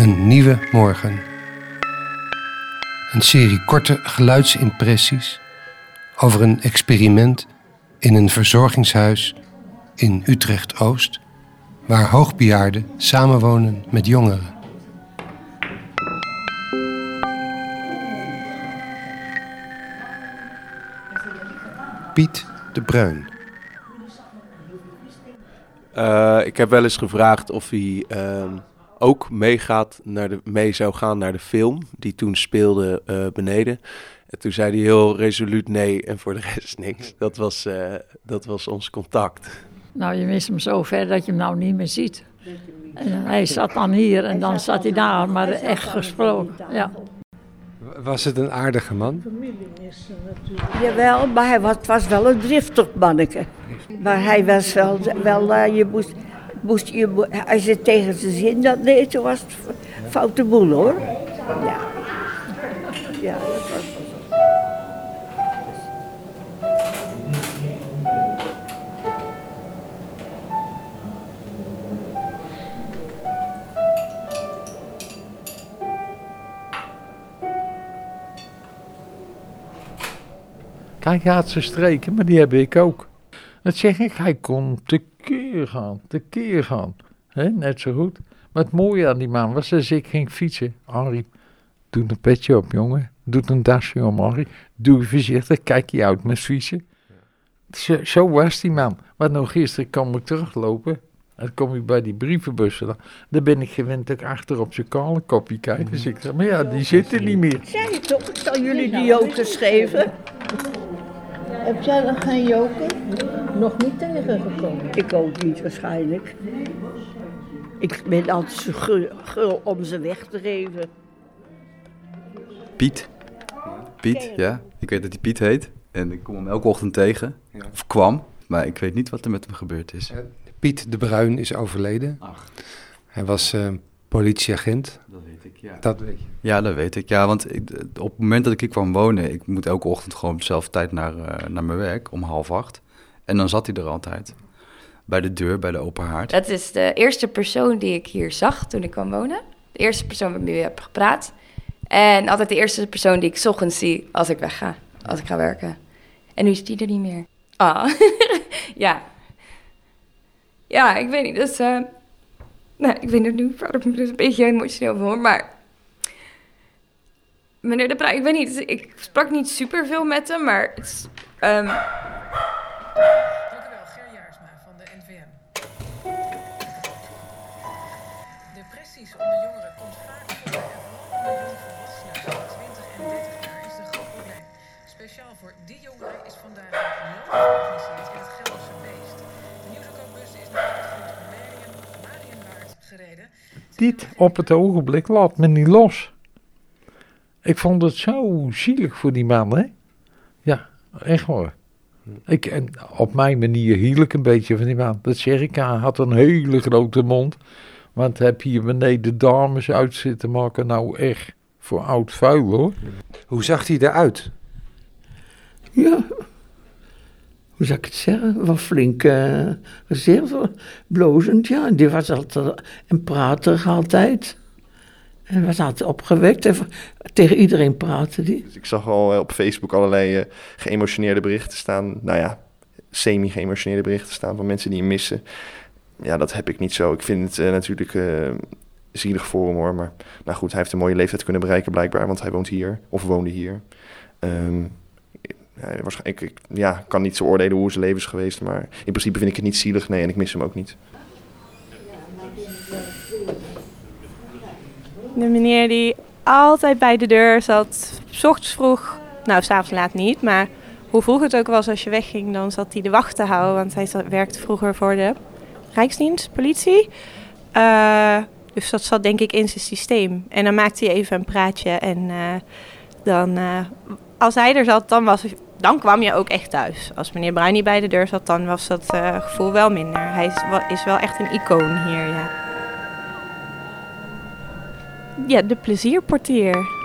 Een nieuwe morgen. Een serie korte geluidsimpressies over een experiment in een verzorgingshuis in Utrecht-Oost, waar hoogbejaarden samenwonen met jongeren. Piet de Bruin. Uh, ik heb wel eens gevraagd of hij uh, ook meegaat naar de, mee zou gaan naar de film die toen speelde uh, beneden. En toen zei hij heel resoluut nee en voor de rest niks. Dat was, uh, dat was ons contact. Nou, je mist hem zo ver dat je hem nou niet meer ziet. En hij zat dan hier en dan zat hij daar, maar echt gesproken. Ja. Was het een aardige man? Jawel, maar hij was, was wel een driftig manneke. Maar hij was wel, wel uh, je moest, moest je, als je tegen zijn zin dat deed, toen was het foute boel hoor. Ja, ja dat was zo. Kijk, had zijn streken, maar die heb ik ook. Dat zeg ik, hij kon tekeer gaan, tekeer gaan. He, net zo goed. Maar het mooie aan die man was als ik ging fietsen. Harry, doe een petje op, jongen. Doe een dasje om, Harry. Doe voorzichtig, kijk je uit met fietsen. Zo, was die man. Maar nou gisteren kwam ik teruglopen. En kom ik bij die brievenbussen. Dan ben ik gewend dat ik achter op zijn kale kopje kijk. Dus ik zeg, maar ja, die zitten niet meer. Zei je toch, ik zal jullie die jokers geven. Heb jij dan geen joker? Nog niet tegengekomen? Ik ook niet waarschijnlijk. Ik ben altijd zo gul, gul om ze weg te geven. Piet. Piet, ja. Ik weet dat hij Piet heet. En ik kom hem elke ochtend tegen. Of kwam. Maar ik weet niet wat er met hem gebeurd is. Piet de Bruin is overleden. Ach. Hij was uh, politieagent. Dat weet ik, ja. Dat weet je. Ja, dat weet ik. Ja, want ik, op het moment dat ik hier kwam wonen... ik moet elke ochtend gewoon op dezelfde tijd naar, uh, naar mijn werk, om half acht. En dan zat hij er altijd. Bij de deur, bij de open haard. Dat is de eerste persoon die ik hier zag toen ik kwam wonen. De eerste persoon wie ik heb gepraat. En altijd de eerste persoon die ik ochtends zie als ik wegga. Als ik ga werken. En nu is die er niet meer. Ah, ja. Ja, ik weet niet. Dus, uh, nou, ik weet het nu, me dus een beetje emotioneel van hoor, maar... Meneer De Bruin, ik weet niet, ik sprak niet super veel met hem, maar het. Um... Dank u wel, Ger Jaarsma van de NVM. Depressies onder jongeren komt vaak voor en vooral onder jongvolwassenen tussen 20 en 30 jaar is een groot probleem. Speciaal voor die jongeren is vandaag een loop georganiseerd in het Gelderse Beest. De nieuwsbus is naar het grote Mariën, Marienwaard gereden. Dit op het ogenblik laat me niet los. Ik vond het zo zielig voor die man, hè? Ja, echt hoor. Ik, en op mijn manier hiel ik een beetje van die man. Dat zeg ik, hij had een hele grote mond. Want heb hier beneden dames uit zitten maken, nou echt voor oud vuil hoor. Hoe zag hij eruit? Ja, hoe zou ik het zeggen? Wel flink, uh, zeer blozend, ja. Die was altijd en prater altijd. En was altijd opgewekt en tegen iedereen praatte die. Dus ik zag al op Facebook allerlei uh, geëmotioneerde berichten staan. Nou ja, semi-geëmotioneerde berichten staan van mensen die hem missen. Ja, dat heb ik niet zo. Ik vind het uh, natuurlijk zielig voor hem hoor. Maar nou goed, hij heeft een mooie leeftijd kunnen bereiken blijkbaar. Want hij woont hier, of woonde hier. Um, ja, waarschijnlijk, ik ja, kan niet zo oordelen hoe zijn leven is geweest. Maar in principe vind ik het niet zielig, nee. En ik mis hem ook niet. De meneer die altijd bij de deur zat, s ochtends vroeg, nou s'avonds laat niet, maar hoe vroeg het ook was als je wegging, dan zat hij de wacht te houden, want hij werkte vroeger voor de Rijksdienst, politie. Uh, dus dat zat denk ik in zijn systeem. En dan maakte hij even een praatje en uh, dan, uh, als hij er zat, dan, was, dan kwam je ook echt thuis. Als meneer Bruin niet bij de deur zat, dan was dat gevoel wel minder. Hij is, is wel echt een icoon hier, ja. Ja, de plezierportier.